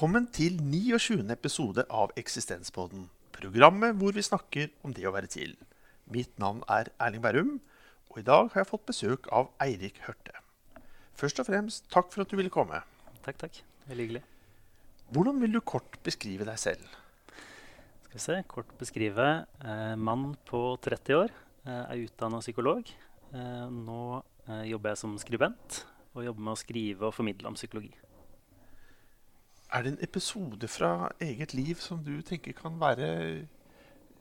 Velkommen til 29. episode av Eksistenspodden. Programmet hvor vi snakker om det å være til. Mitt navn er Erling Bærum, og i dag har jeg fått besøk av Eirik Hørte. Først og fremst, takk for at du ville komme. Takk, takk. Veldig hyggelig. Hvordan vil du kort beskrive deg selv? Skal vi se, kort beskrive. Eh, mann på 30 år, eh, er utdanna psykolog. Eh, nå eh, jobber jeg som skribent og jobber med å skrive og formidle om psykologi. Er det en episode fra eget liv som du tenker kan være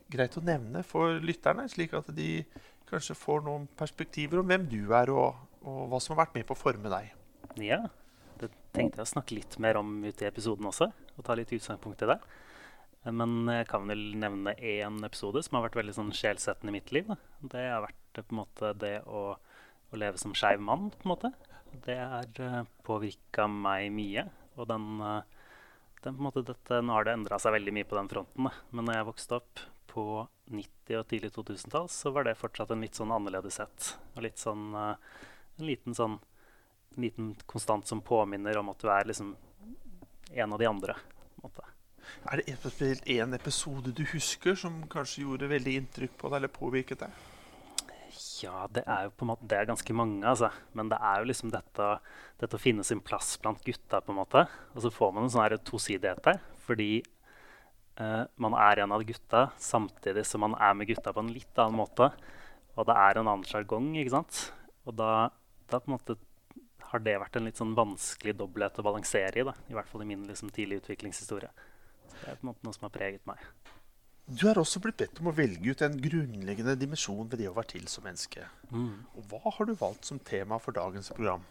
greit å nevne for lytterne, slik at de kanskje får noen perspektiver om hvem du er, og, og hva som har vært med på å forme deg? Ja, det tenkte jeg å snakke litt mer om ute i episoden også, og ta litt utgangspunkt i det. Eh, Men jeg kan vel nevne én episode som har vært veldig sånn sjelsettende i mitt liv. Det har vært eh, på en måte det å, å leve som skeiv mann. på en måte. Det har uh, påvirka meg mye. Og den, eh, er på en måte, dette, Nå har det endra seg veldig mye på den fronten. Da. Men når jeg vokste opp på 90- og tidlig 2000-tall, så var det fortsatt en litt sånn annerledeshet. Og litt sånn uh, En liten sånn en liten konstant som påminner om at du er liksom en av de andre. Er det én episode du husker som kanskje gjorde veldig inntrykk på deg eller påvirket deg? Ja, det er jo på en måte Det er ganske mange, altså. Men det er jo liksom dette, dette å finne sin plass blant gutta, på en måte. Og så får man en sånn tosidighet der. Fordi eh, man er en av gutta samtidig som man er med gutta på en litt annen måte. Og det er en annen sjargong, ikke sant. Og da, da på en måte har det vært en litt sånn vanskelig dobbelthet å balansere i. da, I hvert fall i min liksom, tidlige utviklingshistorie. Så det er på en måte noe som har preget meg. Du er også blitt bedt om å velge ut en grunnleggende dimensjon ved det å være til som menneske. Og hva har du valgt som tema for dagens program?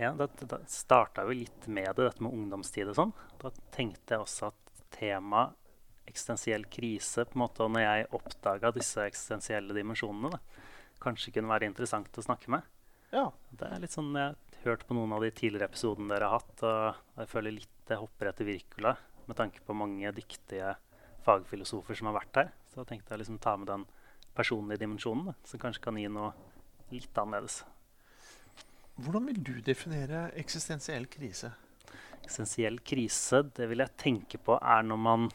Ja, det, det starta jo litt med det, dette med ungdomstid og sånn. Da tenkte jeg også at tema eksistensiell krise, på en måte, og når jeg oppdaga disse eksistensielle dimensjonene, da, kanskje kunne være interessant å snakke med. Ja, Det er litt sånn, Jeg har hørt på noen av de tidligere episodene dere har hatt, og jeg føler litt det hopper etter virkula, med tanke på mange dyktige fagfilosofer som har vært her. Så jeg tenkte jeg liksom ta med den personlige dimensjonen, som kanskje kan gi noe litt annerledes. Hvordan vil du definere eksistensiell krise? Eksistensiell krise, det vil jeg tenke på er når man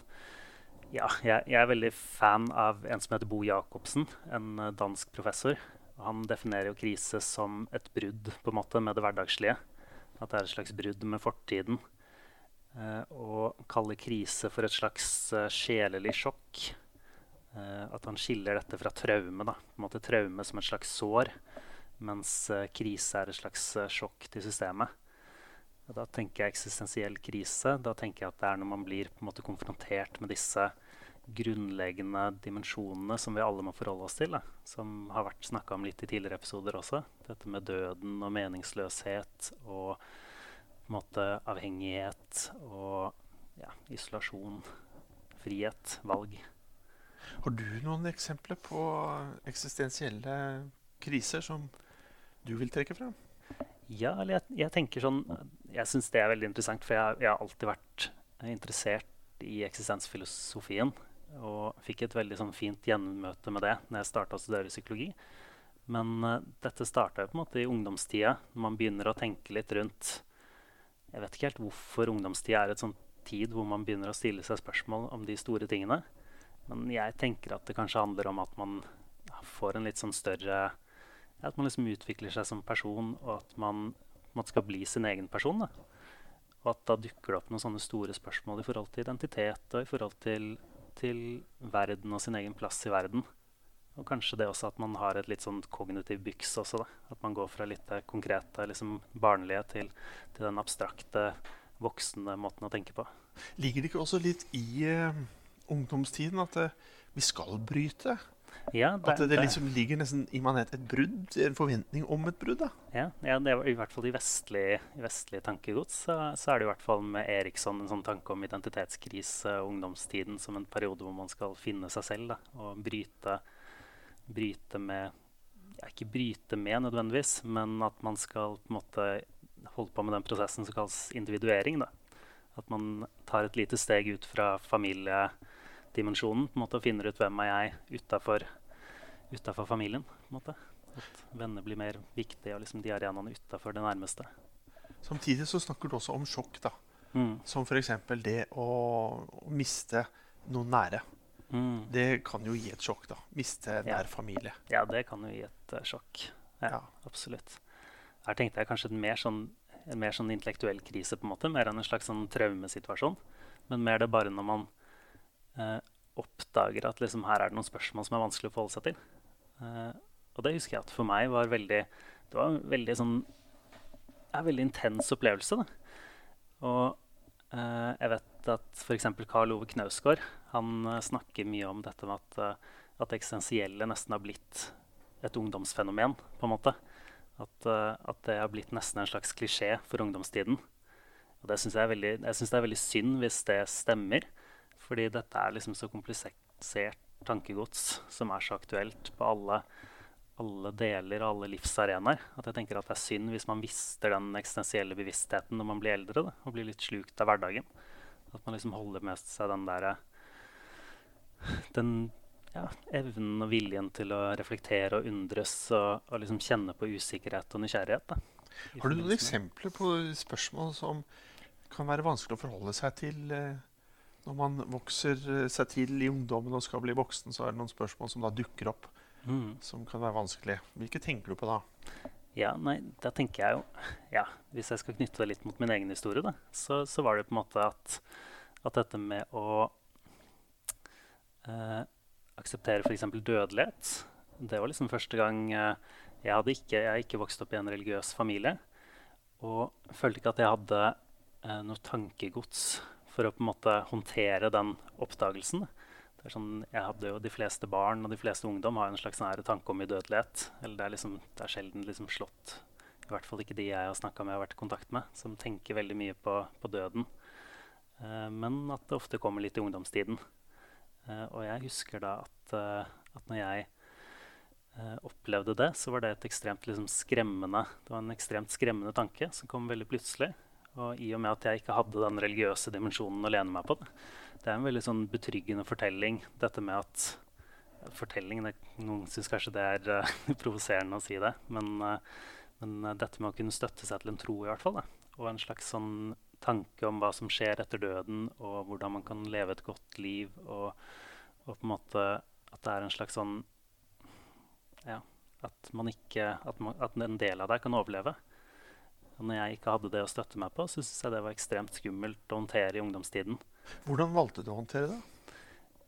Ja, jeg, jeg er veldig fan av en som heter Bo Jacobsen, en eh, dansk professor. Han definerer jo krise som et brudd på en måte med det hverdagslige. At det er et slags brudd med fortiden. Eh, og kaller krise for et slags eh, sjelelig sjokk. Eh, at han skiller dette fra traume. da, på en måte Traume som et slags sår, mens eh, krise er et slags eh, sjokk til systemet. Og da tenker jeg eksistensiell krise. Da tenker jeg at det er når man blir på en måte konfrontert med disse grunnleggende dimensjonene som vi alle må forholde oss til. Da. Som har vært snakka om litt i tidligere episoder også. Dette med døden og meningsløshet og måte avhengighet og ja, isolasjon. Frihet. Valg. Har du noen eksempler på eksistensielle kriser som du vil trekke frem? Ja, eller jeg, jeg tenker sånn Jeg syns det er veldig interessant, for jeg, jeg har alltid vært interessert i eksistensfilosofien. Og fikk et veldig sånn fint gjenmøte med det når jeg starta å studere psykologi. Men uh, dette starta på en måte i ungdomstida, når man begynner å tenke litt rundt Jeg vet ikke helt hvorfor ungdomstida er et sånn tid hvor man begynner å stille seg spørsmål om de store tingene. Men jeg tenker at det kanskje handler om at man får en litt sånn større At man liksom utvikler seg som person, og at man, man skal bli sin egen person. Da. Og at da dukker det opp noen sånne store spørsmål i forhold til identitet og i forhold til, til verden og sin egen plass i verden. Og kanskje det også at man har et litt sånn kognitiv byks også. da. At man går fra litt det konkrete, liksom barnlige, til, til den abstrakte, voksne måten å tenke på. Ligger det ikke også litt i uh, ungdomstiden at eh, vi skal bryte? Ja, At det, liksom ligger nesten immanent et brudd, en forventning om et brudd? da? Ja, ja, det er i hvert fall i vestlig, i vestlig tankegods så, så er det i hvert fall med Eriksson en sånn tanke om identitetskrise ungdomstiden som en periode hvor man skal finne seg selv da, og bryte, bryte med ja, Ikke bryte med nødvendigvis, men at man skal på en måte holde på med den prosessen som kalles individuering. Da. At man tar et lite steg ut fra familiedimensjonen på en måte, og finner ut hvem er jeg utafor utafor familien. på en måte. At venner blir mer viktige, og liksom de arenaene utafor det nærmeste. Samtidig så snakker du også om sjokk. da. Mm. Som f.eks. det å, miste noen nære. Mm. Det kan jo gi et sjokk, da. Miste Ja. nær familie. Ja, det kan jo gi et uh, sjokk. Ja, Ja. absolutt. Her tenkte jeg kanskje en mer sånn, en mer sånn intellektuell krise, på en måte, mer enn en slags sånn traumesituasjon. Men mer det bare når man uh, oppdager at liksom, her er det noen spørsmål som er vanskelig å forholde seg til. Uh, og det husker jeg at for meg var veldig Det var en veldig sånn en veldig intens opplevelse. Da. Og jeg vet at f.eks. Karl Ove Knausgård han eh, snakker mye om dette med at, eh, at det eksistensielle nesten har blitt et ungdomsfenomen. på en måte. At, eh, at det har blitt nesten en slags klisjé for ungdomstiden. Og det synes jeg, er veldig- jeg synes det er veldig synd hvis det stemmer. Fordi dette er liksom så komplisert tankegods som er så aktuelt på alle, alle deler og alle livsarenaer. At jeg tenker at det er synd hvis man mister den eksistensielle bevisstheten når man blir eldre da, og blir litt slukt av hverdagen. At man liksom holder med seg den derre Den ja, evnen og viljen til å reflektere og undres og, og liksom kjenne på usikkerhet og nysgjerrighet. Da, Har du noen eksempler på spørsmål som kan være vanskelig å forholde seg til eh, når man vokser eh, seg til i ungdommen og skal bli voksen? Så er det noen spørsmål som da dukker opp Mm. som kan være vanskelig. Hvilke tenker du på da? Ja, nei, da tenker jeg jo Ja, hvis jeg skal knytte det litt mot min egen historie, da, så, så var det på en måte at, at dette med å eh, akseptere f.eks. dødelighet, det var liksom første gang eh, jeg hadde ikke Jeg har ikke vokst opp i en religiøs familie. Og følte ikke at jeg hadde eh, noe tankegods for å på en måte håndtere den oppdagelsen. Det er sånn, jeg hadde jo De fleste barn og de fleste ungdom har en slags nære tanke om udødelighet. Eller det er, liksom, det er sjelden liksom slått I hvert fall ikke de jeg har snakka med og vært i kontakt med, som tenker veldig mye på, på døden. Eh, men at det ofte kommer litt i ungdomstiden. Eh, og jeg husker da at, eh, at når jeg eh, opplevde det, så var det et ekstremt liksom, skremmende Det var en ekstremt skremmende tanke som kom veldig plutselig. Og i og med at jeg ikke hadde den religiøse dimensjonen å lene meg på det. Det er en veldig sånn betryggende fortelling, dette med at Fortelling det, Noen syns kanskje det er uh, provoserende å si det, men, uh, men dette med å kunne støtte seg til en tro, i hvert fall, da, og en slags sånn tanke om hva som skjer etter døden, og hvordan man kan leve et godt liv, og, og på en måte at det er en slags sånn Ja, at man ikke At, man, at en del av deg kan overleve. Og når jeg ikke hadde det å støtte meg på, så syntes jeg det var ekstremt skummelt å håndtere i ungdomstiden. Hvordan valgte du å håndtere det?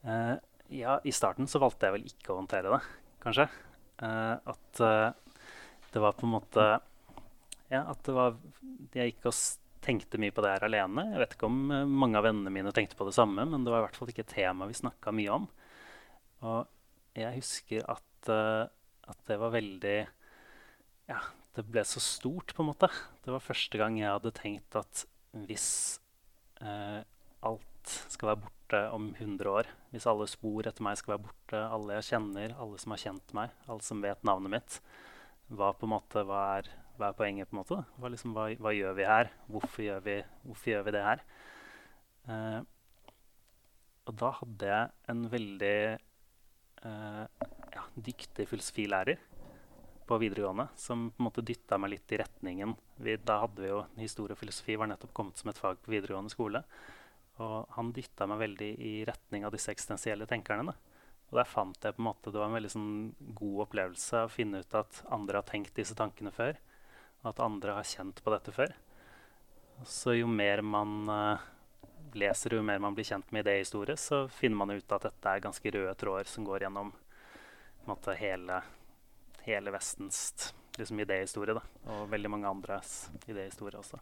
Uh, ja, i starten så valgte jeg vel ikke å håndtere det, kanskje. Uh, at uh, det var på en måte Ja, at det var Jeg gikk og tenkte mye på det her alene. Jeg vet ikke om eh, mange av vennene mine tenkte på det samme, men det var i hvert fall ikke et tema vi snakka mye om. Og jeg husker at, eh, at det var veldig Ja, det ble så stort, på en måte. Det var første gang jeg hadde tenkt at hvis eh, alt skal være borte om 100 år, hvis alle spor etter meg skal være borte, alle jeg kjenner, alle som har kjent meg, alle som vet navnet mitt, hva, måte, hva, hva er poenget? på en måte? Hva, liksom, hva, hva gjør vi her? Hvorfor gjør vi, hvorfor gjør vi det her? Eh, og da hadde jeg en veldig eh, ja, dyktig filosofilærer på videregående som på en måte dytta meg litt i retningen. Vi, da hadde vi jo Historie og filosofi var nettopp kommet som et fag på videregående skole. Og han dytta meg veldig i retning av disse eksistensielle tenkerne. Da. Og der fant jeg på en måte, Det var en veldig sånn god opplevelse å finne ut at andre har tenkt disse tankene før. At andre har kjent på dette før. Så jo mer man uh, leser, jo mer man blir kjent med idéhistorie, så finner man ut at dette er ganske røde tråder som går gjennom en måte, hele, hele Vestens liksom, idéhistorie. Og veldig mange andres idéhistorie også.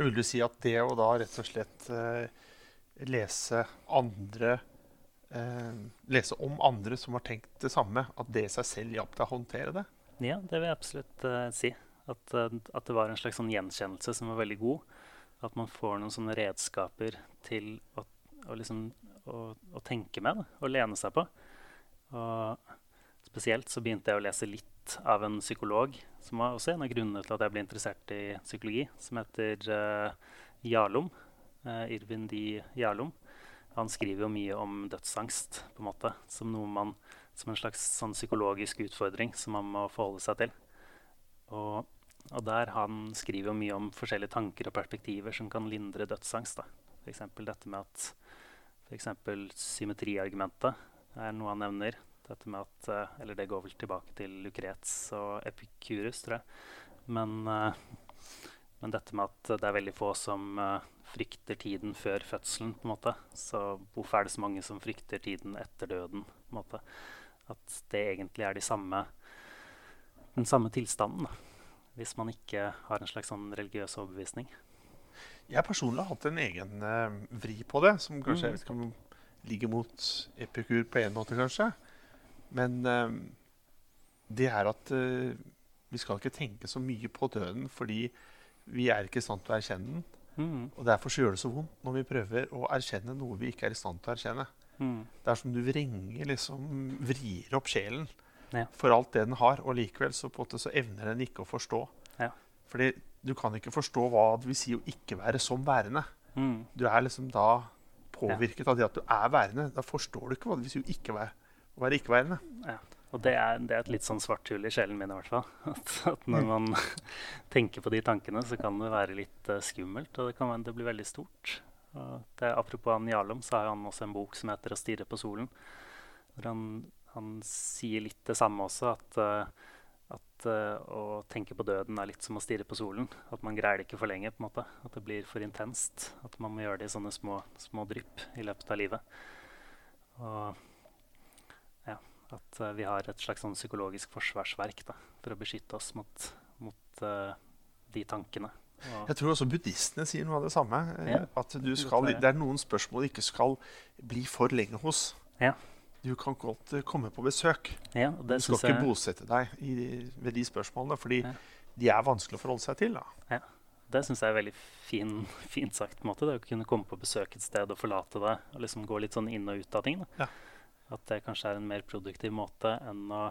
Vil du si at det å da rett og slett uh, lese andre uh, Lese om andre som har tenkt det samme, at det i seg selv hjalp deg å håndtere det? Ja, det vil jeg absolutt si. At, eh, at det var en slags sånn gjenkjennelse som var veldig god. At man får noen sånne redskaper til å, å, liksom, å, å tenke med og lene seg på. Og spesielt så begynte jeg å lese litt av en psykolog, som var også en av grunnene til at jeg ble interessert i psykologi, som heter uh, Jarlum. Uh, Irvin D. Jarlum. Han skriver jo mye om dødsangst på en måte, som, man, som en slags sånn psykologisk utfordring som man må forholde seg til. Og Og der han skriver jo mye om forskjellige tanker og perspektiver som kan lindre dødsangst. F.eks. dette med at f.eks. symmetriargumentet er noe han nevner. Dette med at, uh, eller det går vel tilbake til Lucrets og Epikurus, tror jeg. Men, uh, men, dette med at det er veldig få som uh, frykter tiden før fødselen. på en måte. Så hvorfor er det så mange som frykter tiden etter døden? på en måte? At det egentlig er de samme, den samme tilstanden. da hvis man ikke har en slags sånn religiøs overbevisning. Jeg personlig har hatt en egen uh, vri på det, som kanskje mm. kan ligge mot epikur på en måte, kanskje. Men uh, det er at uh, vi skal ikke tenke så mye på døden fordi vi er ikke i stand til å erkjenne den. Mm. Og derfor så gjør det så vondt når vi prøver å erkjenne noe vi ikke er i stand til å erkjenne. Mm. Det er som du vrenger, liksom, vrir opp sjelen ja. for alt det den har. Og likevel så, så evner den ikke å forstå. Ja. Fordi du kan ikke forstå hva det vil si å ikke være som værende. Mm. Du er liksom da påvirket av det at du er værende. Da forstår du ikke hva det vil si å ikke være, å være ikke-værende. Ja. Og det er, det er, et litt sånn svart hull i sjelen min i hvert fall. At, at når mm. man tenker på de tankene, så kan det være litt uh, skummelt. Og det kan være, det blir veldig stort. Det, apropos han Jarlum, så har han også en bok som heter 'Å stirre på solen'. Hvor han han sier litt det samme også, at, uh, at uh, å tenke på døden er litt som å stirre på solen. At man greier det ikke for lenge. på en måte. At det blir for intenst. At man må gjøre det i sånne små, små drypp i løpet av livet. Og ja, at uh, vi har et slags sånn psykologisk forsvarsverk da, for å beskytte oss mot, mot de tankene. Og jeg tror også buddhistene sier noe av det samme. Ja. At skal, det er noen spørsmål du ikke skal bli for lenge hos. Ja du kan godt eh, komme på besøk. Ja, du skal ikke jeg... bosette deg i, ved de spørsmålene, fordi ja. de er vanskelig å forholde seg til. Ja. Det syns jeg er veldig fin, fint sagt. på en måte, det Å kunne komme på besøk et sted og forlate det. Og liksom gå litt sånn inn og ut av ting. At det kanskje er en mer produktiv måte enn å,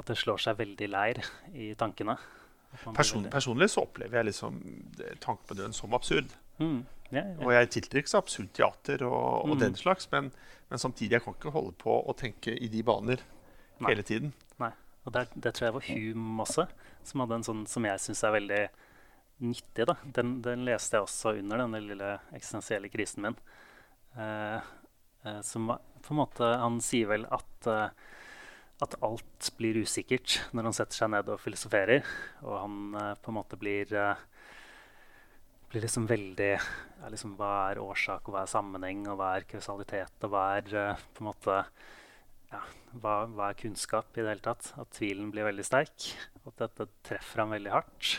at det slår seg veldig leir i tankene. Person. Personlig så opplever jeg liksom tanken på døden som absurd. Mm. Ja, ja. Og jeg tiltrekkes absurd teater og, og mm. den slags, men, men, samtidig jeg kan ikke holde på å tenke i de baner Nei. hele tiden. Nei, og der, Det tror jeg var Hume også, som hadde en sånn som jeg syns er veldig nyttig. da. Den, den, leste jeg også under denne lille eksistensielle krisen min. Eh, eh, som på en måte Han sier vel at eh, at alt blir usikkert når han setter seg ned og filosoferer. Og han eh, på en måte blir eh, blir liksom veldig ja, liksom, Hva er årsak, og hva er sammenheng, og hva er kausalitet, og hva er uh, på en måte ja, hva, hva, er kunnskap i det hele tatt? At tvilen blir veldig sterk. At dette treffer ham veldig hardt.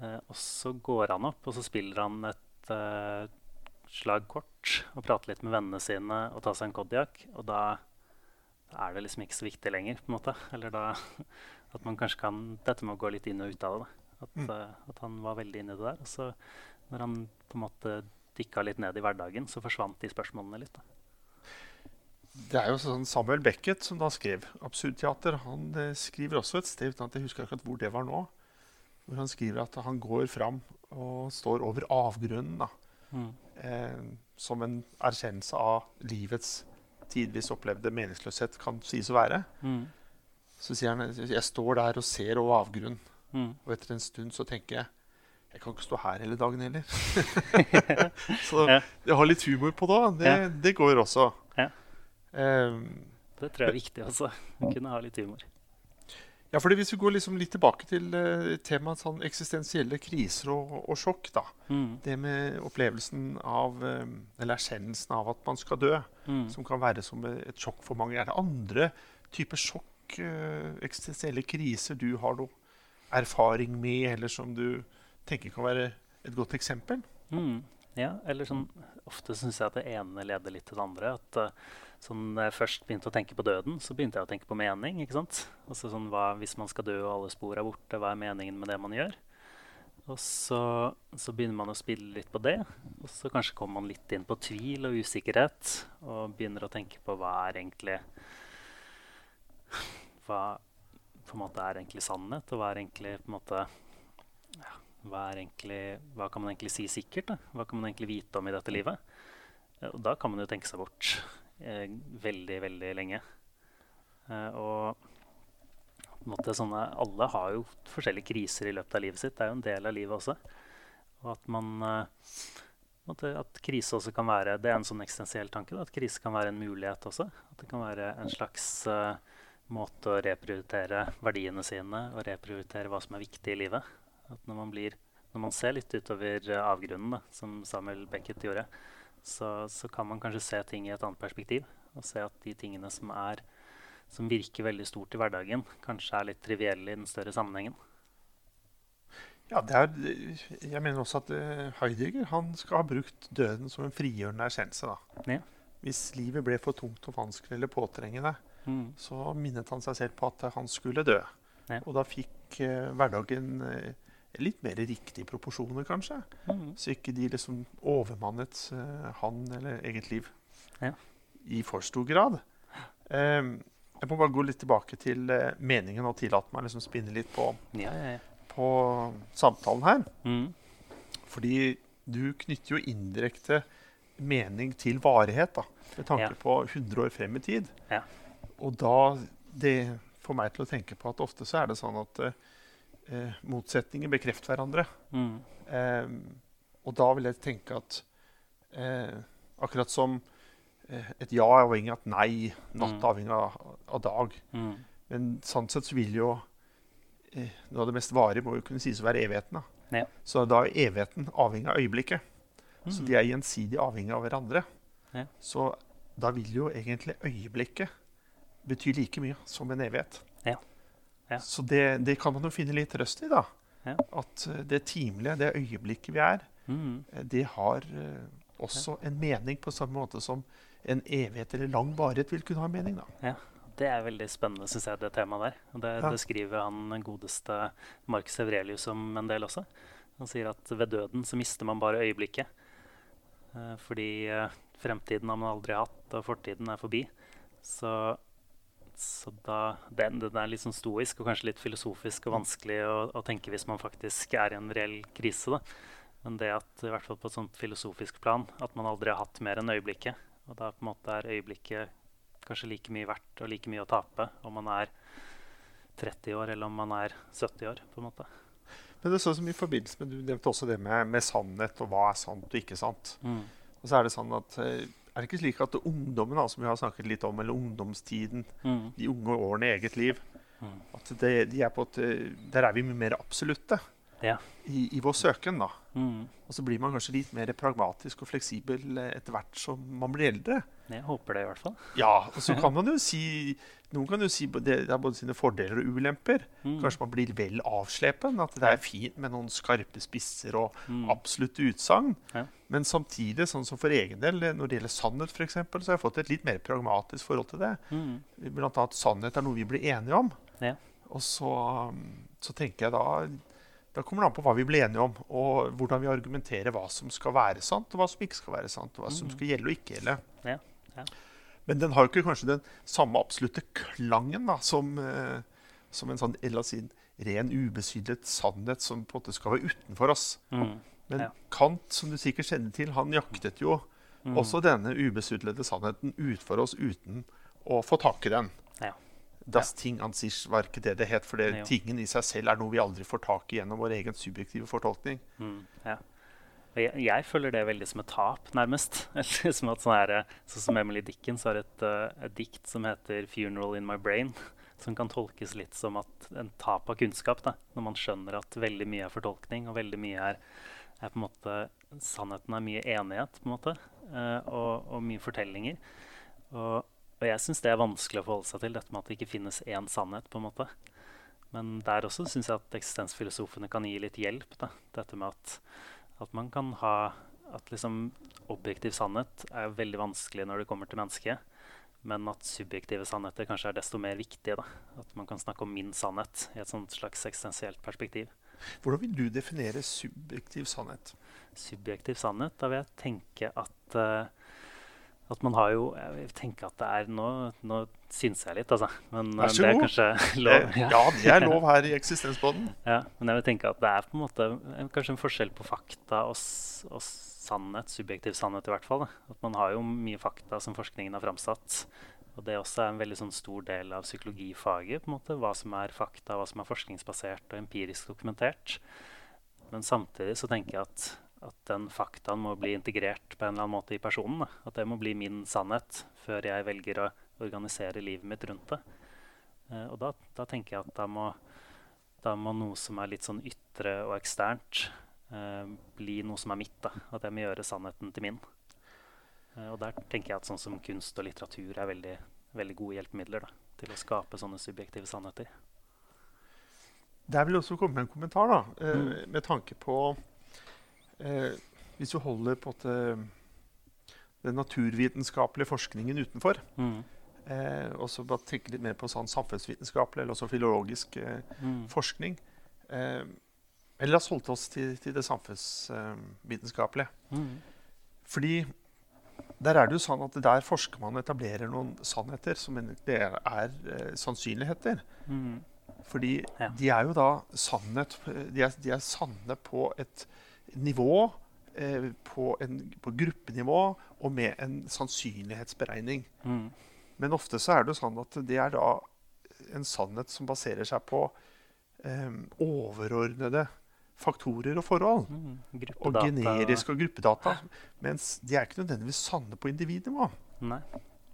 Uh, og så går han opp, og så spiller han et uh, slag kort og prater litt med vennene sine og tar seg en Kodiak. Og da, da er det liksom ikke så viktig lenger, på en måte. Eller da at man kanskje kan Dette med å gå litt inn og ut av det. At, mm. uh, at, han var veldig inne i det der. Og så når han på en måte dykka litt ned i hverdagen, så forsvant de spørsmålene litt. Da. Det er jo sånn Samuel Beckett som da skrev 'Absurdteater'. Han eh, skriver også et sted uten at jeg husker akkurat hvor det var nå. Hvor han skriver at han går fram og står over avgrunnen. da. Mm. Eh, som en erkjennelse av livets tidvis opplevde meningsløshet kan sies å være. Mm. Så sier han jeg står der og ser over avgrunnen. Mm. Og etter en stund så tenker jeg jeg kan ikke stå her hele dagen heller. så ja. jeg har litt humor på det. Det, ja. det går også. Ja. Um, det tror jeg er viktig også. Å kunne ha litt humor. Ja, fordi Hvis vi går liksom litt tilbake til uh, temaet sånn eksistensielle kriser og, og sjokk da. Mm. Det med opplevelsen av, um, eller erkjennelsen av at man skal dø, mm. som kan være som et sjokk for mange. Er det andre typer sjokk, uh, eksistensielle kriser, du har noe erfaring med, eller som du tenker kan være et godt eksempel? Mm. Ja, eller sånn Ofte syns jeg at det ene leder litt til det andre. At uh, sånn, jeg først begynte å tenke på døden, så begynte jeg å tenke på mening. ikke sant? Altså sånn, hva, Hvis man skal dø og alle spor er borte, hva er meningen med det man gjør? Og så, så, begynner man å spille litt på det. Og så kanskje kommer man litt inn på tvil og usikkerhet. Og begynner å tenke på hva er egentlig Hva, på en måte er egentlig sannhet, og hva er egentlig på en måte ja, hva, egentlig, hva, kan man egentlig si sikkert? Da? Hva kan man egentlig vite om i dette livet? Og da kan man jo tenke seg bort eh, veldig, veldig lenge. Eh, og måte, sånne, Alle har jo forskjellige kriser i løpet av livet sitt. Det er jo en del av livet også. Og at man Eh, At krise også kan være Det er en sånn eksistensiell tanke. Da, at krise kan være en mulighet også. At det kan være en slags uh, måte å reprioritere verdiene sine og reprioritere hva som er viktig i livet. At når man, blir, når man ser litt utover avgrunnen, da, som Samuel Beckett gjorde, så, så kan man kanskje se ting i et annet perspektiv. Og se at de tingene som er som virker veldig stort i hverdagen, kanskje er litt trivielle i den større sammenhengen. Ja, er, jeg mener også at uh, Heidegger han skal ha brukt døden som en frigjørende erkjennelse. Ja. Hvis livet ble for tungt og vanskelig eller påtrengende, mm. så minnet han seg selv på at han skulle dø. Ja. Og da fikk eh, hverdagen eh, litt mer riktige proporsjoner, kanskje. Mm. Så ikke de liksom overmannet han eller eget liv ja. i for stor grad. Um, jeg må bare gå litt tilbake til uh, meningen og tillate meg liksom spinne litt på, ja, ja, på samtalen her. mm. Fordi du knytter jo indirekte mening til varighet, da, med tanke Ja. på 100 år frem i tid. Ja. Og da det får meg til å tenke på at ofte så er det sånn at eh, motsetninger bekrefter hverandre. Mm. Eh, og da vil jeg tenke at eh, akkurat som eh, et ja er avhengig av et nei, natt Mm. er avhengig av, av dag. Mm. Men sånn sett så vil jo eh, noe av det mest varige må jo kunne sies å være evigheten. da. Ja. Så da er evigheten avhengig av øyeblikket. Så Mm. de er gjensidig avhengig av hverandre. Ja. Så da vil jo egentlig øyeblikket bety like mye som en evighet. Ja. Ja. Så det, det kan man jo finne litt trøst i, da. Ja. At eh, det timelige, det øyeblikket vi er, Mm. eh, det har eh, også en mening på samme måte som en evighet eller lang varighet vil kunne ha en mening. da. Det er veldig spennende, syns jeg, det temaet der. Det, det skriver han godeste Marcus Evrelius om en del også. Han sier at ved døden så mister man bare øyeblikket. Eh, fordi eh, fremtiden har man aldri hatt, og fortiden er forbi. Så, så da den, den er litt sånn stoisk og kanskje litt filosofisk og vanskelig å, å tenke hvis man faktisk er i en reell krise. da. Men det at i hvert fall på et sånt filosofisk plan at man aldri har hatt mer enn øyeblikket. Og da på en måte er øyeblikket kanskje like mye verdt og like mye å tape om man er 30 år eller om man er 70 år. på en måte. Men det så som i forbindelse med, Du nevnte også det med, med sannhet og hva er sant og ikke sant. Mm. Og så Er det sånn at, eh, er det ikke slik at ungdommen, da, som vi har snakket litt om, eller ungdomstiden, Mm. de unge årene i eget liv Mm. at det, de er på et, eh, Der er vi mye mer absolutte Ja. i, i vår søken. da. Mm. Og så blir man kanskje litt mer pragmatisk og fleksibel eh, etter hvert som man blir eldre. Jeg håper det, i hvert fall. Ja, og så kan man jo si Noen kan jo si det, har både sine fordeler og ulemper. Mm. Kanskje man blir vel avslepen. At det er fint med noen skarpe spisser og Mm. absolutte utsagn. Ja. Men samtidig, sånn som for egen del, når det gjelder sannhet f.eks., så har jeg fått et litt mer pragmatisk forhold til det. Mm. Blant annet sannhet er noe vi blir enige om. Ja. Og så, um, så tenker jeg da Da kommer det an på hva vi blir enige om, og hvordan vi argumenterer hva som skal være sant, og hva som ikke skal være sant, og hva som Mhm. skal gjelde og ikke gjelde. Ja, ja. Men den har jo ikke kanskje den samme absolutte klangen da, som, eh, som en sånn eller sin ren, ubesydlet sannhet som på en måte skal være utenfor oss. Mm. Men Ja. Kant, som du sikkert kjenner til, han jaktet jo Mm. også denne ubesydlede sannheten utenfor oss uten å få tak i den. Ja. Das Ting an sich var ikke det det het, for det, tingen i seg selv er noe vi aldri får tak i gjennom vår egen subjektive fortolkning. Mm, ja. Jeg, jeg føler det veldig som et tap, nærmest. Som at sånn her, sånn som Emily Dickens har et, eh, et dikt som heter 'Funeral in My Brain', som kan tolkes litt som at en tap av kunnskap. Da, når man skjønner at veldig mye er fortolkning, og veldig mye er, er på en måte Sannheten er mye enighet, på en måte, eh, og, og mye fortellinger. Og, og jeg syns det er vanskelig å forholde seg til, dette med at det ikke finnes én sannhet. på en måte. Men der også syns jeg at eksistensfilosofene kan gi litt hjelp. Da. Dette med at, at man kan ha At liksom objektiv sannhet er veldig vanskelig når det kommer til mennesket. Men at subjektive sannheter kanskje er desto mer viktige. Da. At man kan snakke om min sannhet i et sånt slags eksistensielt perspektiv. Hvordan vil du definere subjektiv sannhet? Subjektiv sannhet, da vil jeg tenke at eh, at man har jo Jeg vil tenke at det er Nå, nå synser jeg litt, altså. Men Vær så det er god. kanskje lov. Ja, det er lov her i Eksistensbåten. Ja, men jeg vil tenke at det er på en måte kanskje en forskjell på fakta og, og sannhet, subjektiv sannhet i hvert fall. Da. At man har jo mye fakta som forskningen har framsatt. Og det også er en veldig sånn stor del av psykologifaget. på en måte, Hva som er fakta, hva som er forskningsbasert og empirisk dokumentert. Men samtidig så tenker jeg at, at den faktaen må bli integrert på en eller annen måte i personen. Da. At det må bli min sannhet før jeg velger å organisere livet mitt rundt det. Eh, og da, da, tenker jeg at da må, da må, noe som er litt sånn ytre og eksternt, eh, bli noe som er mitt. Da. At jeg må gjøre sannheten til min. Eh, og der tenker jeg at sånn som kunst og litteratur er veldig, veldig gode hjelpemidler da, til å skape sånne subjektive sannheter. Der vil jeg også komme med en kommentar, da, eh, mm. med tanke på eh, Hvis du holder på at, den naturvitenskapelige forskningen utenfor, mm. eh, og så bare tenker litt mer på sånn samfunnsvitenskapelig eller også filologisk eh, mm. forskning eh, Eller la oss holde oss til, til det samfunnsvitenskapelige. Mm. Fordi der er det jo sånn at der forsker man og etablerer noen sannheter som det er, er eh, sannsynligheter. Mm. Fordi ja. de er jo da sannhet de er, de er sanne på et nivå, eh, på, en, på, gruppenivå og med en sannsynlighetsberegning. Mm. Men ofte så er det jo sånn at det er da en sannhet som baserer seg på eh, overordnede faktorer og forhold. Mm, og generiske og gruppedata. Mens de er ikke nødvendigvis sanne på individnivå. Nei.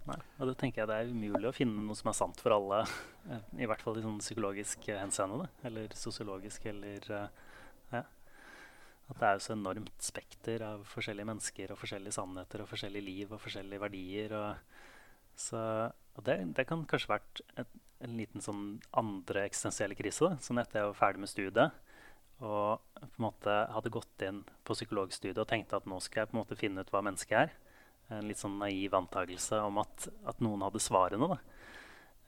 Nei. Og det tenker jeg det er umulig å finne noe som er sant for alle. Eh, I hvert fall i sånn psykologisk henseende. Eller sosiologisk eller eh, ja. At det er jo så enormt spekter av forskjellige mennesker og forskjellige sannheter og forskjellige liv og forskjellige verdier. Og, så, og det, det, kan kanskje vært et, en liten sånn andre eksistensielle krise. Da. Sånn etter jeg var ferdig med studiet og på en måte hadde gått inn på psykologstudiet og tenkte at nå skal jeg på en måte finne ut hva mennesket er. En litt sånn naiv antakelse om at, at noen hadde svarene. da.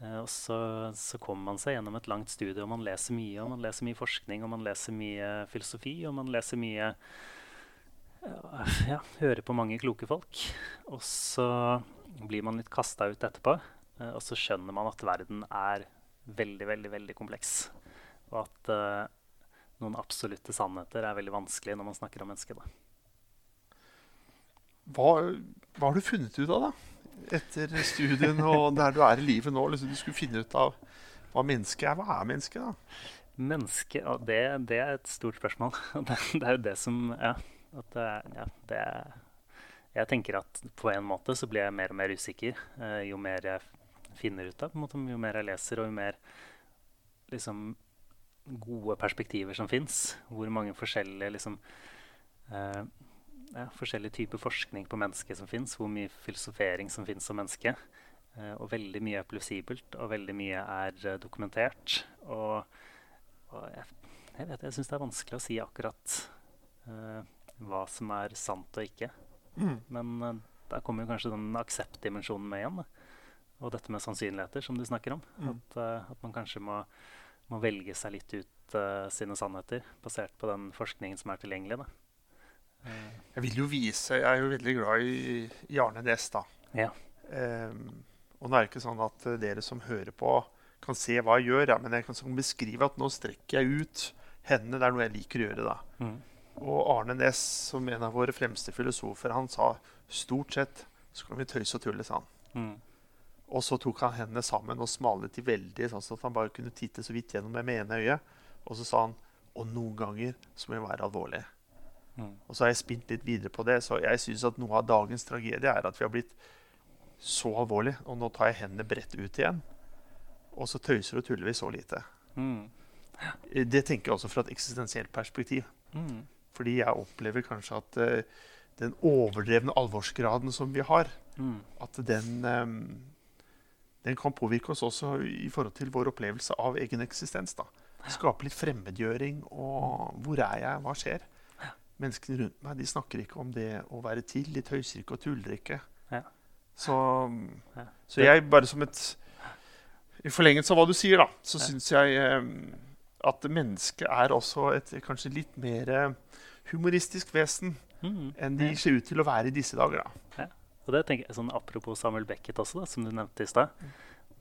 Eh, og så, så kommer man seg gjennom et langt studie, og man leser mye. Og man leser mye forskning, og man leser mye filosofi, og man leser mye Ja, hører på mange kloke folk. Og så blir man litt kasta ut etterpå, eh, og så skjønner man at verden er veldig, veldig, veldig kompleks. Og at uh, noen absolutte sannheter er veldig vanskelig når man snakker om mennesket. Hva, hva, har du funnet ut av, da? Etter studien og der du er i livet nå? Liksom, du skulle finne ut av hva mennesket er. Hva er mennesket, da? Menneske, det, det, er et stort spørsmål. Det, det, er jo det som Ja. Det, ja det, jeg tenker at på en måte så blir jeg mer og mer usikker eh, jo mer jeg finner ut av. Måte, jo mer jeg leser, og jo mer liksom gode perspektiver som fins. Hvor mange forskjellige liksom, eh, ja, forskjellige typer forskning på mennesket som fins. Hvor mye filosofering som fins om mennesket. Eh, og veldig mye er plausibelt, og veldig mye er uh, dokumentert. Og, og jeg, jeg, vet, jeg syns det er vanskelig å si akkurat uh, hva som er sant og ikke. Mm. Men uh, der kommer jo kanskje den akseptdimensjonen med igjen. Da. Og dette med sannsynligheter, som du snakker om. Mm. At, at man kanskje må må velge seg litt ut sine sannheter, basert på den forskningen som er tilgjengelig. Uh. Jeg vil jo vise Jeg er jo veldig glad i, i Arne Næss, da. Ja. Um, og nå er det ikke sånn at uh, dere som hører på, kan se hva jeg gjør, ja, men jeg kan beskrive at nå strekker jeg ut hendene. Det er noe jeg liker å gjøre. da. Mm. Og Arne Næss, som en av våre fremste filosofer, han sa stort sett så kan vi tøyse og tulle, sa han. Mm. Og så tok han hendene sammen og smalet de veldig, sånn at han bare kunne titte så vidt gjennom med ene øyet. Og så sa han og noen ganger så må vi være alvorlige. Mm. Og så har jeg spint litt videre på det. Så jeg syns at noe av dagens tragedie er at vi har blitt så alvorlig, Og nå tar jeg hendene bredt ut igjen. Og så tøyser og tuller vi så lite. Mm. Det tenker jeg også fra et eksistensielt perspektiv. Mm. Fordi jeg opplever kanskje at uh, den overdrevne alvorsgraden som vi har, mm. at den um, den kan påvirke oss også i forhold til vår opplevelse av egen eksistens. da. Skape litt fremmedgjøring. og Hvor er jeg? Hva skjer? Menneskene rundt meg de snakker ikke om det å være til. De tøyser ikke og tuller ikke. Ja. Så, så, jeg bare som et I forlengelse av hva du sier, da, så ja. syns jeg eh, at mennesket er også et kanskje litt mer eh, humoristisk vesen mm. enn de ser ut til å være i disse dager. da. Og det tenker jeg sånn Apropos Samuel Beckett også, da, som du nevnte i stad.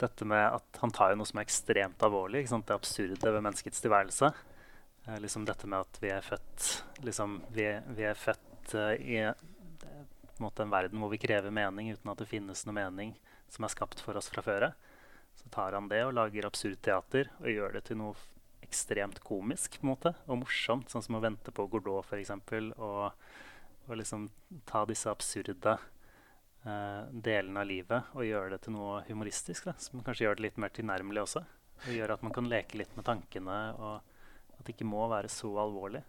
Dette med at Han tar jo noe som er ekstremt alvorlig. Det absurde ved menneskets tilværelse. Eh, liksom dette med at vi er født liksom, vi, vi er født uh, i en, måte, en verden hvor vi krever mening uten at det finnes noe mening som er skapt for oss fra før Så tar han det og lager absurd teater og gjør det til noe ekstremt komisk på en måte, og morsomt. Sånn som å vente på Gordot f.eks. Og, og liksom ta disse absurde uh, delene av livet og gjøre det til noe humoristisk. Da, som kanskje gjør det litt mer tilnærmelig også. Og gjør at man kan leke litt med tankene, og at det ikke må være så alvorlig.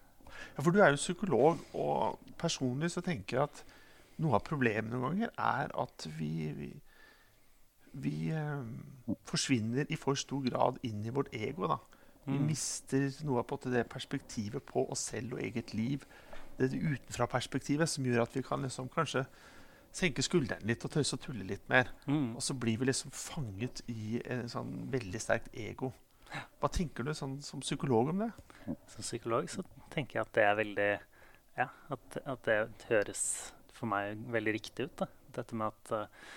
Ja, For du er jo psykolog, og personlig så tenker jeg at noe av problemet noen ganger er at vi, vi, vi eh, forsvinner i for stor grad inn i vårt ego. da. Vi Mm. mister noe av det perspektivet på oss selv og eget liv. Det utenfra-perspektivet som gjør at vi kan liksom kanskje senke skuldrene litt og tøyse og tulle litt mer. Mm. Og så blir vi liksom fanget i en sånn veldig sterkt ego. Hva tenker du sånn, som psykolog om det? Som psykolog så tenker jeg at det er veldig Ja, at, at det høres for meg veldig riktig ut. da. Dette med at eh,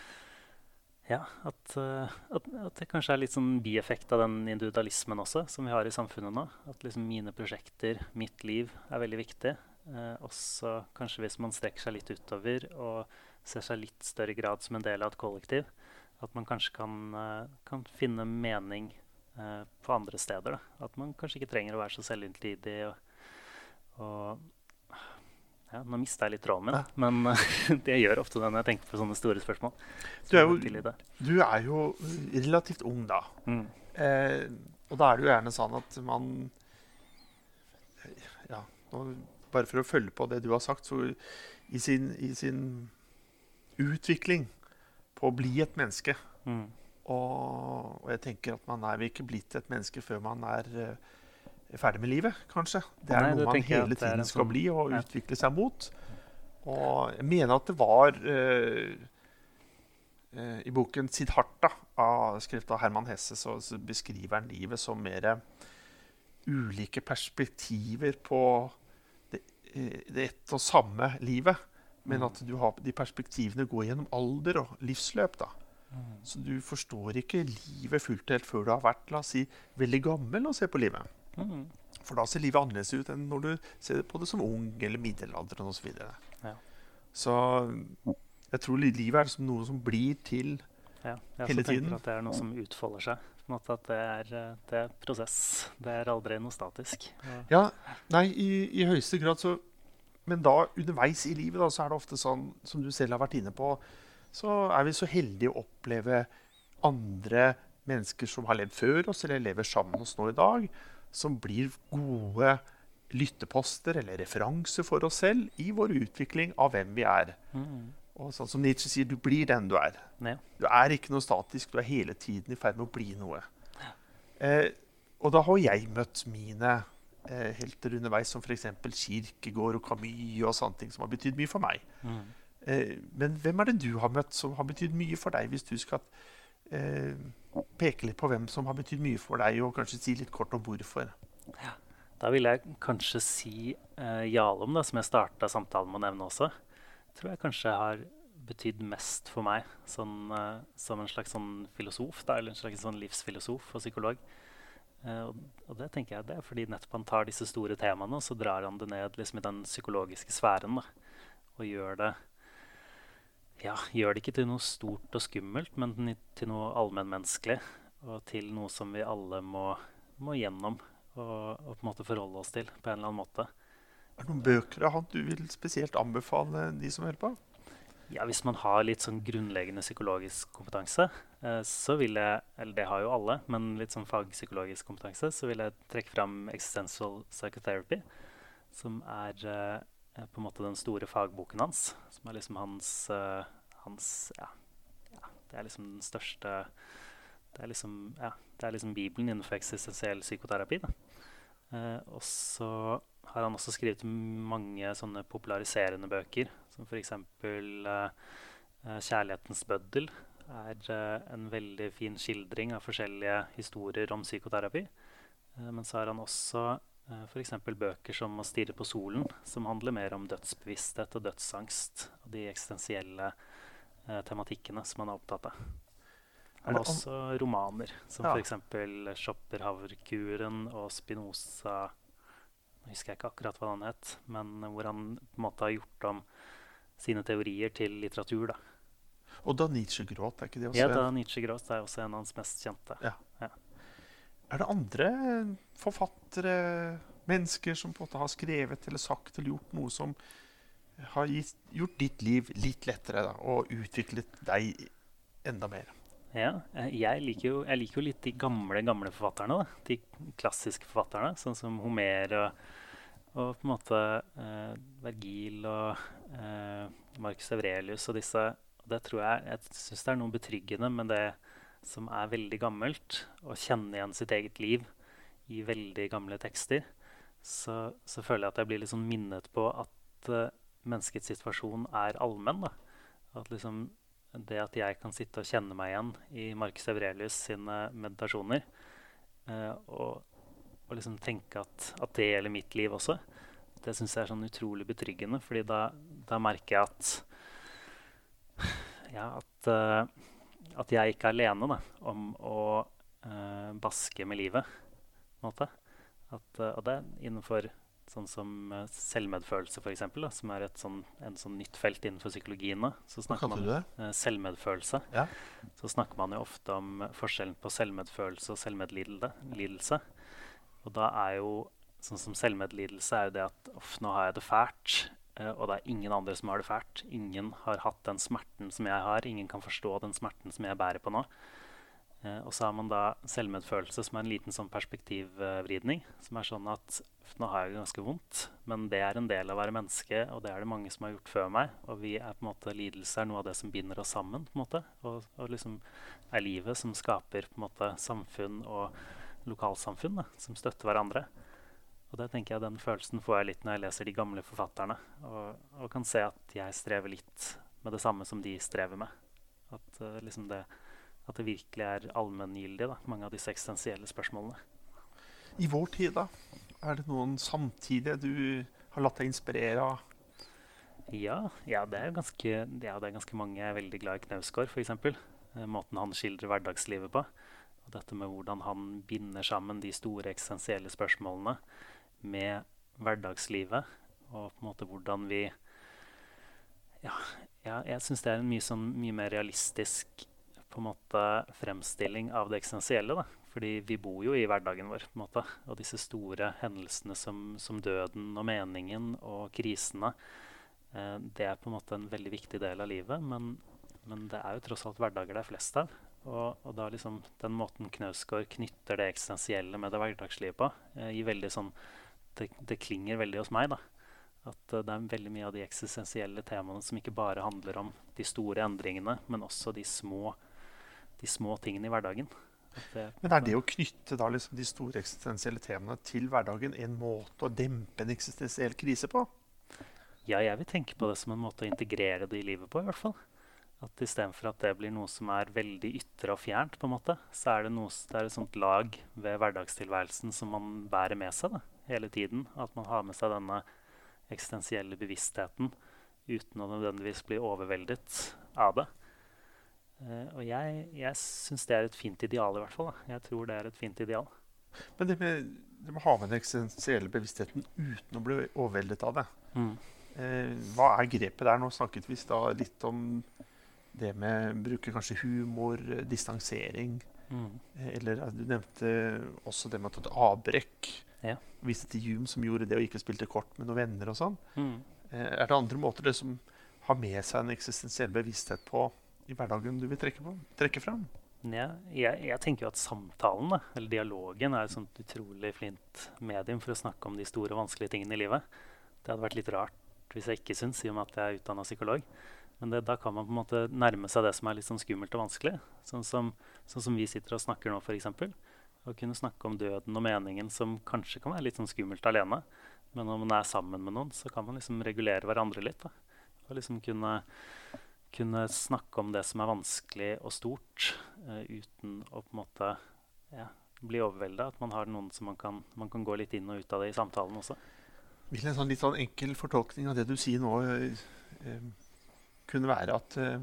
Ja, at, eh, at, at det kanskje er litt sånn bieffekt av den individualismen også, som vi har i samfunnet nå. At liksom mine prosjekter, mitt liv, er veldig viktig. Eh, også kanskje hvis man strekker seg litt utover og ser seg litt større grad som en del av et kollektiv. At man kanskje kan, eh, kan finne mening eh, på andre steder. Da. At man kanskje ikke trenger å være så selvinntidig. Og, og ja, nå mista jeg litt tråden min, Ja. men eh, det gjør ofte det når jeg tenker på sånne store spørsmål. Du er jo-. Du er jo relativt ung da. Mm. Eh, og da er det jo gjerne sånn at man Ja, nå, bare for å følge på det du har sagt, så i sin, i sin utvikling på å bli et menneske Mm. Og, og jeg tenker at man er vel ikke blitt et menneske før man er uh, ferdig med livet, kanskje. Det er Nei, noe man hele tiden en skal sånn- bli og utvikle seg mot. Og jeg mener at det var uh, uh, I boken 'Siddhartha', av, skrevet av Herman Hesse, så, så beskriver han livet som mer ulike perspektiver på det, det ett og samme livet. Men Mm. at du har, de perspektivene går gjennom alder og livsløp. da. Mm. Så du forstår ikke livet fullt helt før du har vært la oss si, veldig gammel og ser på livet. Mm. For da ser livet annerledes ut enn når du ser på det som ung eller middelaldrende osv. Så, videre. Ja. så jeg tror livet er som noe som blir til Ja, jeg Hele Jeg tenker at det er noe som utfolder seg. At det er, eh, det er prosess. Det er aldri noe statisk. Ja, nei, i, i høyeste grad så Men da underveis i livet da, så er det ofte sånn, som du selv har vært inne på, så er vi så heldige å oppleve andre mennesker som har levd før oss, eller lever sammen med oss nå i dag, som blir gode lytteposter eller referanser for oss selv i vår utvikling av hvem vi er. mm. Og sånn som Nietzsche sier, du blir den du er. Ja. Du er ikke noe statisk, du er hele tiden i ferd med å bli noe. Eh, og da har jeg møtt mine eh, helter underveis, som f.eks. Kirkegård og Camus og sånne ting, som har betydd mye for meg. Mm. Eh, men hvem er det du har møtt som har betydd mye for deg, hvis du skal eh, peke litt på hvem som har betydd mye for deg, og kanskje si litt kort om hvorfor? Da vil jeg kanskje si eh, Jalom, da, som jeg starta samtalen med å nevne også. Tror jeg kanskje har betydd mest for meg sånn, eh, som en slags sånn filosof, da, eller en slags sånn livsfilosof og psykolog. Eh, og det tenker jeg det er fordi nettopp han tar disse store temaene, og så drar han det ned liksom, i den psykologiske sfæren. Da, og gjør det ja, gjør det ikke til noe stort og skummelt, men til noe allmennmenneskelig. Og til noe som vi alle må, må gjennom og, og på en måte forholde oss til på en eller annen måte. Er det noen bøker av han du vil spesielt anbefale de som hører på? Ja, Hvis man har litt sånn grunnleggende psykologisk kompetanse, eh, så vil jeg Eller det har jo alle, men litt sånn fagpsykologisk kompetanse, så vil jeg trekke fram Existential Psychotherapy, som er eh, på en måte den store fagboken hans. Som er liksom hans, uh, hans ja, ja, det er liksom den største Det er liksom, ja, det er liksom Bibelen innenfor eksistensiell psykoterapi. Eh, og så har han også skrevet mange sånne populariserende bøker, som f.eks. Uh, 'Kjærlighetens bøddel' er uh, en veldig fin skildring av forskjellige historier om psykoterapi. Eh, men så har han også uh, f.eks. bøker som 'Å stirre på solen', som handler mer om dødsbevissthet og dødsangst og de eksistensielle eh, tematikkene som han er opptatt av. Han Er har også romaner, som Ja. f.eks. 'Schopenhauer-kuren' og 'Spinoza' Nå husker jeg ikke akkurat hva han het, men hvor han på en måte har gjort om sine teorier til litteratur. da. Og da Nietzsche gråt, er ikke det også? Ja, da Nietzsche gråt er også en av hans mest kjente. Ja. Er det andre forfattere, mennesker, som på en måte har skrevet eller sagt eller gjort noe som har gitt, gjort ditt liv litt lettere, da, og utviklet deg enda mer? Ja, jeg liker, jo, jeg liker jo litt de gamle gamle forfatterne. da. De klassiske forfatterne, sånn som Homer og, og på en måte eh, Vergil og eh, Marcus Aurelius og disse. Det tror Jeg jeg syns det er noe betryggende med det som er veldig gammelt. og kjenner igjen sitt eget liv i veldig gamle tekster. Så, så føler jeg at jeg blir liksom minnet på at uh, menneskets situasjon er allmenn. At liksom det at jeg kan sitte og kjenne meg igjen i Marcus Aurelius sine meditasjoner, uh, og, og, liksom tenke at, at, det gjelder mitt liv også, det syns jeg er sånn utrolig betryggende. fordi da, da merker jeg at ja, at, uh, at jeg ikke er alene da, om å uh, baske med livet. At, uh, og det er innenfor sånn som selvmedfølelse, f.eks., som er et sånn, en sånn nytt felt innenfor psykologien. Så Hva man du det? selvmedfølelse. Ja. Så snakker man jo ofte om forskjellen på selvmedfølelse og selvmedlidelse. Og da er jo sånn som selvmedlidelse er jo det at uff, nå har jeg det fælt. Uh, og det er ingen andre som har det fælt. Ingen har hatt den smerten som jeg har. Ingen kan forstå den smerten som jeg bærer på nå. Uh, og så har man da selvmedfølelse, som er en liten sånn perspektivvridning. Som er sånn at nå har jeg det ganske vondt, men det er en del av å være menneske, og det er det mange som har gjort før meg. Og vi er på en måte, lidelse er noe av det som binder oss sammen. på en måte, Og, og liksom er livet som skaper på en måte samfunn og lokalsamfunn da, som støtter hverandre. Og det tenker jeg Den følelsen får jeg litt når jeg leser de gamle forfatterne. Og, og kan se at jeg strever litt med det samme som de strever med. At, uh, liksom det, at det, virkelig er allmenngyldig, mange av disse eksistensielle spørsmålene. I vår tid, da? Er det noen samtidige du har latt deg inspirere av? Ja, ja, det er ganske, ja, det er ganske mange. Jeg er veldig glad i Knausgård, f.eks. Eh, måten han skildrer hverdagslivet på. Og dette med hvordan han binder sammen de store eksistensielle spørsmålene med hverdagslivet, og på en måte hvordan vi Ja, ja jeg syns det er en mye, sånn, mye mer realistisk på en måte fremstilling av det eksistensielle. da. Fordi vi bor jo i hverdagen vår. på en måte, Og disse store hendelsene som, som døden og meningen og krisene, eh, det er på en måte en veldig viktig del av livet. Men, men det er jo tross alt hverdager det er flest av. Og, og da liksom den måten Knausgård knytter det eksistensielle med det hverdagslivet på, eh, gir veldig sånn det, det, klinger veldig hos meg. da. At uh, det er veldig mye av de eksistensielle temaene som ikke bare handler om de store endringene, men også de små, de små tingene i hverdagen. Det, men er det å knytte da liksom de store eksistensielle temaene til hverdagen en måte å dempe en eksistensiell krise på? Ja, jeg vil tenke på det som en måte å integrere det i livet på. i hvert fall. At Istedenfor at det blir noe som er veldig ytre og fjernt, på en måte, så er det, noe, det er et sånt lag ved hverdagstilværelsen som man bærer med seg. da hele tiden. At man har med seg denne eksistensielle bevisstheten uten å nødvendigvis bli overveldet av det. Uh, og jeg, jeg syns det er et fint ideal, i hvert fall. Da. Jeg tror det er et fint ideal. Men det med, det med å ha med den eksistensielle bevisstheten uten å bli overveldet av det mm. uh, Hva er grepet der? Nå snakket vi da litt om det med å bruke kanskje humor, distansering. Mm. Uh, eller du nevnte også det med å ta et avbrekk. Ja. Viste til Hume som gjorde det og ikke spilte kort med noen venner og sånn. Mm. Eh, er det andre måter det som har med seg en eksistensiell bevissthet på i hverdagen du vil trekke, på, trekke fram? Ja, jeg, jeg, tenker jo at samtalen, da, eller dialogen, er et sånt utrolig flint medium for å snakke om de store og vanskelige tingene i livet. Det hadde vært litt rart hvis jeg ikke syns, i og med at jeg er utdanna psykolog. Men det, da kan man på en måte nærme seg det som er litt sånn skummelt og vanskelig. Sånn som, sånn som vi sitter og snakker nå, f.eks. Å kunne snakke om døden og meningen som kanskje kan være litt sånn skummelt alene. Men når man er sammen med noen, så kan man liksom regulere hverandre litt. Da. Og liksom kunne, kunne, snakke om det som er vanskelig og stort, uh, uten å på en måte ja, bli overvelda. At man har noen som man kan, man kan, gå litt inn og ut av det i samtalen også. Vil en sånn litt sånn enkel fortolkning av det du sier nå, uh, kunne være at uh,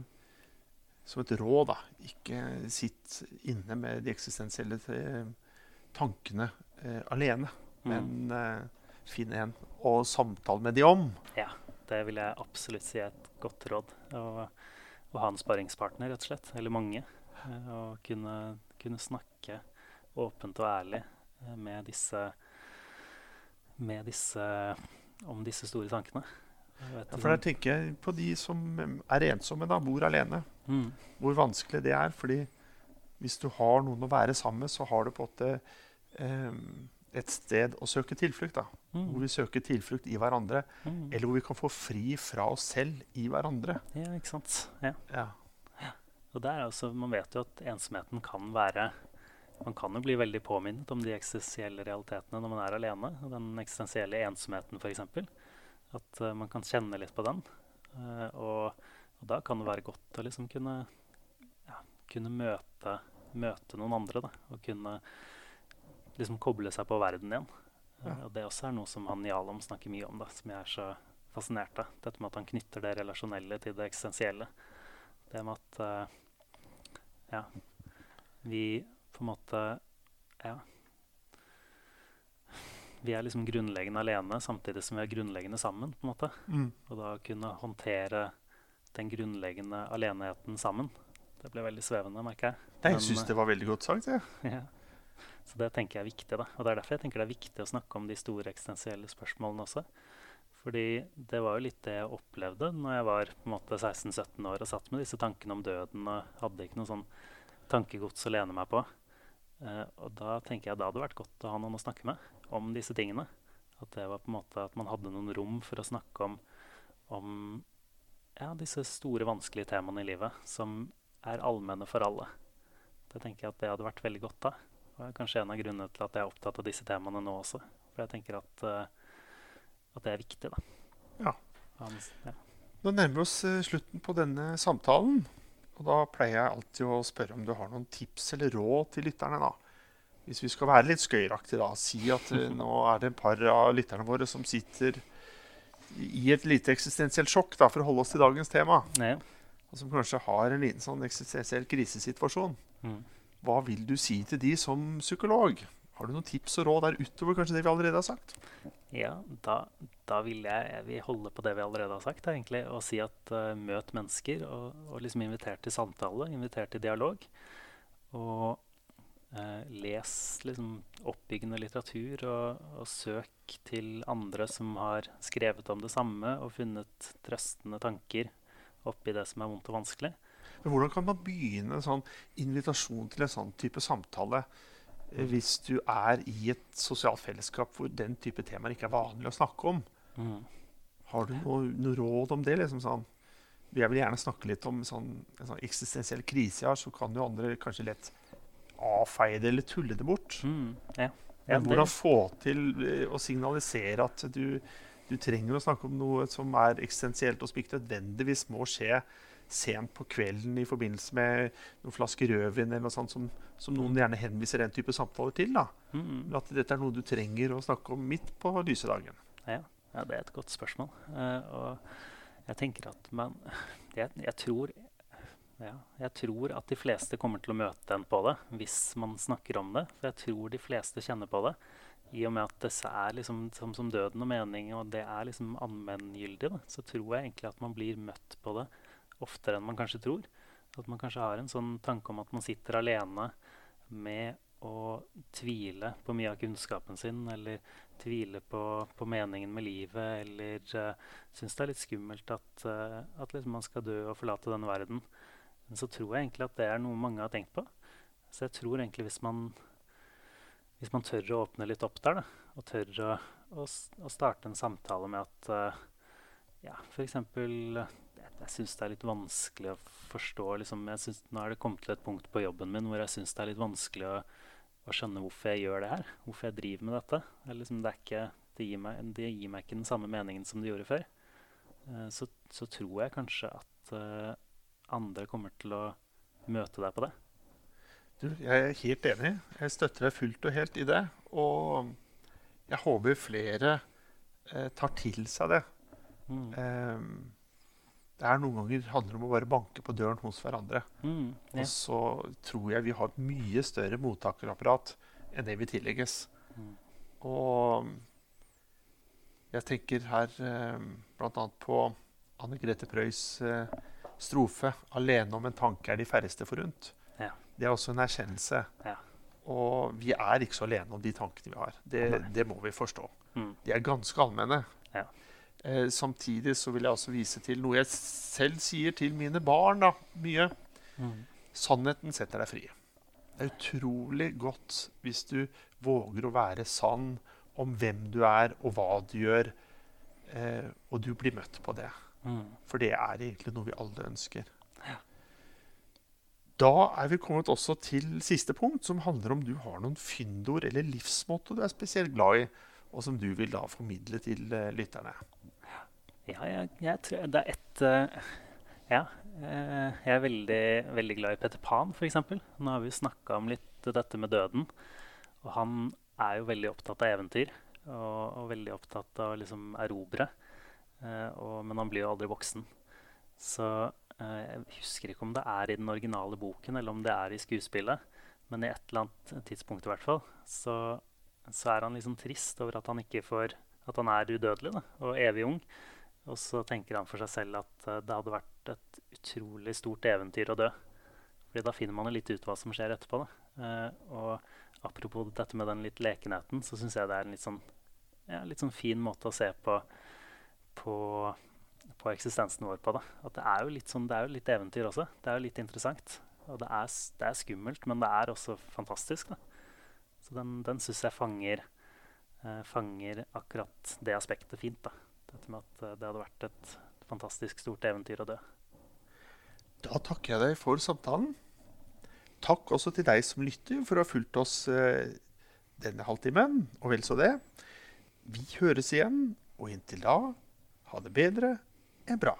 som et råd, da. Ikke sitt inne med de eksistensielle eh, tankene eh, alene. Mm. Men eh, finn en og samtale med de om. Ja, det vil jeg absolutt si er et godt råd. Å ha en sparringspartner, rett og slett. Eller mange. Eh, og kunne, kunne snakke åpent og ærlig eh, med disse, med disse om disse store tankene. Ja, for der tenker jeg på de som er ensomme, da, bor alene. Mm. Hvor vanskelig det er. fordi hvis du har noen å være sammen med, så har du på en eh, et sted å søke tilflukt. da. Mm. Hvor vi søker tilflukt i hverandre. Mm. Eller hvor vi kan få fri fra oss selv i hverandre. Ja, ikke sant. Ja. Ja. Og der altså, Man vet jo at ensomheten kan være Man kan jo bli veldig påminnet om de eksistensielle realitetene når man er alene. Den eksistensielle ensomheten, f.eks. At uh, man kan kjenne litt på den. Uh, og, og, da kan det være godt å liksom kunne, ja, kunne møte, møte, noen andre. Da, og kunne liksom koble seg på verden igjen. Ja. Uh, og det også er noe som han Jalom snakker mye om, da, som jeg er så fascinert av. Dette med at han knytter det relasjonelle til det eksistensielle. Det med at ja, vi på en måte Ja. Vi er liksom grunnleggende alene samtidig som vi er grunnleggende sammen. på en måte. Mm. Og da kunne håndtere den grunnleggende aleneheten sammen. Det ble veldig svevende, merker jeg. Men, Jeg syns det var veldig godt sagt. Ja. ja. Så det tenker jeg er viktig. da. Og det er derfor jeg tenker det er viktig å snakke om de store eksistensielle spørsmålene også. Fordi det var jo litt det jeg opplevde når jeg var på en måte 16-17 år og satt med disse tankene om døden og hadde ikke noe sånn tankegods å lene meg på. Uh, og da tenker jeg det hadde vært godt å ha noen å snakke med om disse tingene. At det var på en måte at man hadde noen rom for å snakke om, om ja, disse store, vanskelige temaene i livet som er allmenne for alle. Det tenker jeg at det hadde vært veldig godt da. Det er kanskje en av grunnene til at jeg er opptatt av disse temaene nå også. For jeg tenker at, uh, at det er viktig, da. Ja. Nå nærmer vi oss uh, slutten på denne samtalen. Og da pleier jeg alltid å spørre om du har noen tips eller råd til lytterne. da. Hvis vi skal være litt skøyeraktige, da. Si at uh, nå er det en par av lytterne våre som sitter i et lite eksistensielt sjokk, da, for å holde oss til dagens tema. Ja. Og som kanskje har en liten sånn eksistensiell krisesituasjon. Mm. Hva vil du si til de som psykolog? Har du noen tips og råd der utover kanskje det vi allerede har sagt? Ja, da, da vil jeg, jeg vil holde på det vi allerede har sagt, egentlig, og si at uh, møt mennesker. Og, og liksom inviter til samtale, inviter til dialog. Og uh, les liksom oppbyggende litteratur, og, og, søk til andre som har skrevet om det samme og funnet trøstende tanker oppi det som er vondt og vanskelig. Men hvordan kan man begynne en sånn invitasjon til en sånn type samtale? hvis du er i et sosialt fellesskap hvor den type temaer ikke er vanlig å snakke om. Mm. Har du noe, noe, råd om det? Liksom sånn, jeg vil gjerne snakke litt om sånn, en sånn eksistensiell krise jeg har, så kan jo andre kanskje lett avfeie det eller tulle det bort. Mm. Ja. Ja, Men hvordan få til å signalisere at du, du, trenger å snakke om noe som er eksistensielt, og som ikke nødvendigvis må skje sent på kvelden i forbindelse med noen flasker rødvin eller noe sånt som, som, noen gjerne henviser den type samtaler til. da. Mm. At dette er noe du trenger å snakke om midt på lyse dagen. Ja, ja det er et godt spørsmål. Uh, og jeg tenker at man jeg, jeg, tror, ja, jeg tror at de fleste kommer til å møte en på det hvis man snakker om det. For jeg tror de fleste kjenner på det. I og med at det er liksom som, som døden og mening, og det er liksom allmenngyldig, så tror jeg egentlig at man blir møtt på det oftere enn man kanskje tror. At man kanskje har en sånn tanke om at man sitter alene med å tvile på mye av kunnskapen sin, eller tvile på, på meningen med livet, eller uh, syns det er litt skummelt at, uh, at liksom man skal dø og forlate denne verden. Men så tror jeg egentlig at det er noe mange har tenkt på. Så jeg tror egentlig hvis man, hvis man tør å åpne litt opp der, da, og tør å, å, å starte en samtale med at uh, ja, f.eks. Jeg, jeg syns det er litt vanskelig å forstå liksom, synes, Nå er det kommet til et punkt på jobben min hvor jeg syns det er litt vanskelig å, å, skjønne hvorfor jeg gjør det her. Hvorfor jeg driver med dette. Det, liksom, det, ikke, det, gir meg, det, gir meg, ikke den samme meningen som det gjorde før. Uh, så, så, tror jeg kanskje at uh, andre kommer til å møte deg på det. Du, jeg er helt enig. Jeg støtter deg fullt og helt i det. Og jeg håper flere eh, tar til seg det. Mm. Eh, det er noen ganger handler om å bare banke på døren hos hverandre. Mm, ja. Og så tror jeg vi har et mye større mottakerapparat enn det vi tillegges. Mm. Og jeg tenker her eh, bl.a. på Anne Grete Preus eh, strofe 'Alene om en tanke er de færreste forunt'. Ja. Det er også en erkjennelse. Ja. Og vi er ikke så alene om de tankene vi har. Det, det må vi forstå. Mm. De er ganske allmenne. Ja. Eh, samtidig så vil jeg også vise til noe jeg selv sier til mine barn da, mye. Mm. Sannheten setter deg fri. Det er utrolig godt hvis du våger å være sann om hvem du er og hva du gjør, eh, og du blir møtt på det. Mm. For det er egentlig noe vi alle ønsker. Ja. Da er vi kommet også til siste punkt, som handler om du har noen fyndord eller livsmotto du er spesielt glad i, og som du vil da formidle til eh, lytterne. Ja, jeg, jeg tror det er ett uh, Ja. Uh, jeg er veldig, veldig glad i Peter Pan, f.eks. Nå har vi snakka om litt dette med døden. Og han er jo veldig opptatt av eventyr og, og veldig opptatt av å liksom erobre. Eh, og, men han blir jo aldri voksen. Så eh, jeg husker ikke om det er i den originale boken eller om det er i skuespillet. Men i et eller annet tidspunkt i hvert fall så, så er han liksom trist over at han ikke får At han er udødelig da, og evig ung. Og så tenker han for seg selv at eh, det hadde vært et utrolig stort eventyr å dø. Fordi da finner man jo litt ut hva som skjer etterpå. Eh, og apropos dette med den litt lekenheten, så syns jeg det er en litt sånn, ja, litt sånn fin måte å se på, på, på eksistensen vår på. det. At det er, sånn, det er jo litt eventyr også. Det er jo litt interessant. Og det er, det er skummelt, men det er også fantastisk. Da. Så den, den syns jeg fanger, eh, fanger akkurat det aspektet fint. da. Dette med at eh, det hadde vært et fantastisk stort eventyr å dø. Da takker jeg deg for samtalen. Takk også til deg som lytter for å ha fulgt oss eh, denne halvtimen, og vel så det. Vi høres igjen, og inntil da, ha det bedre enn bra.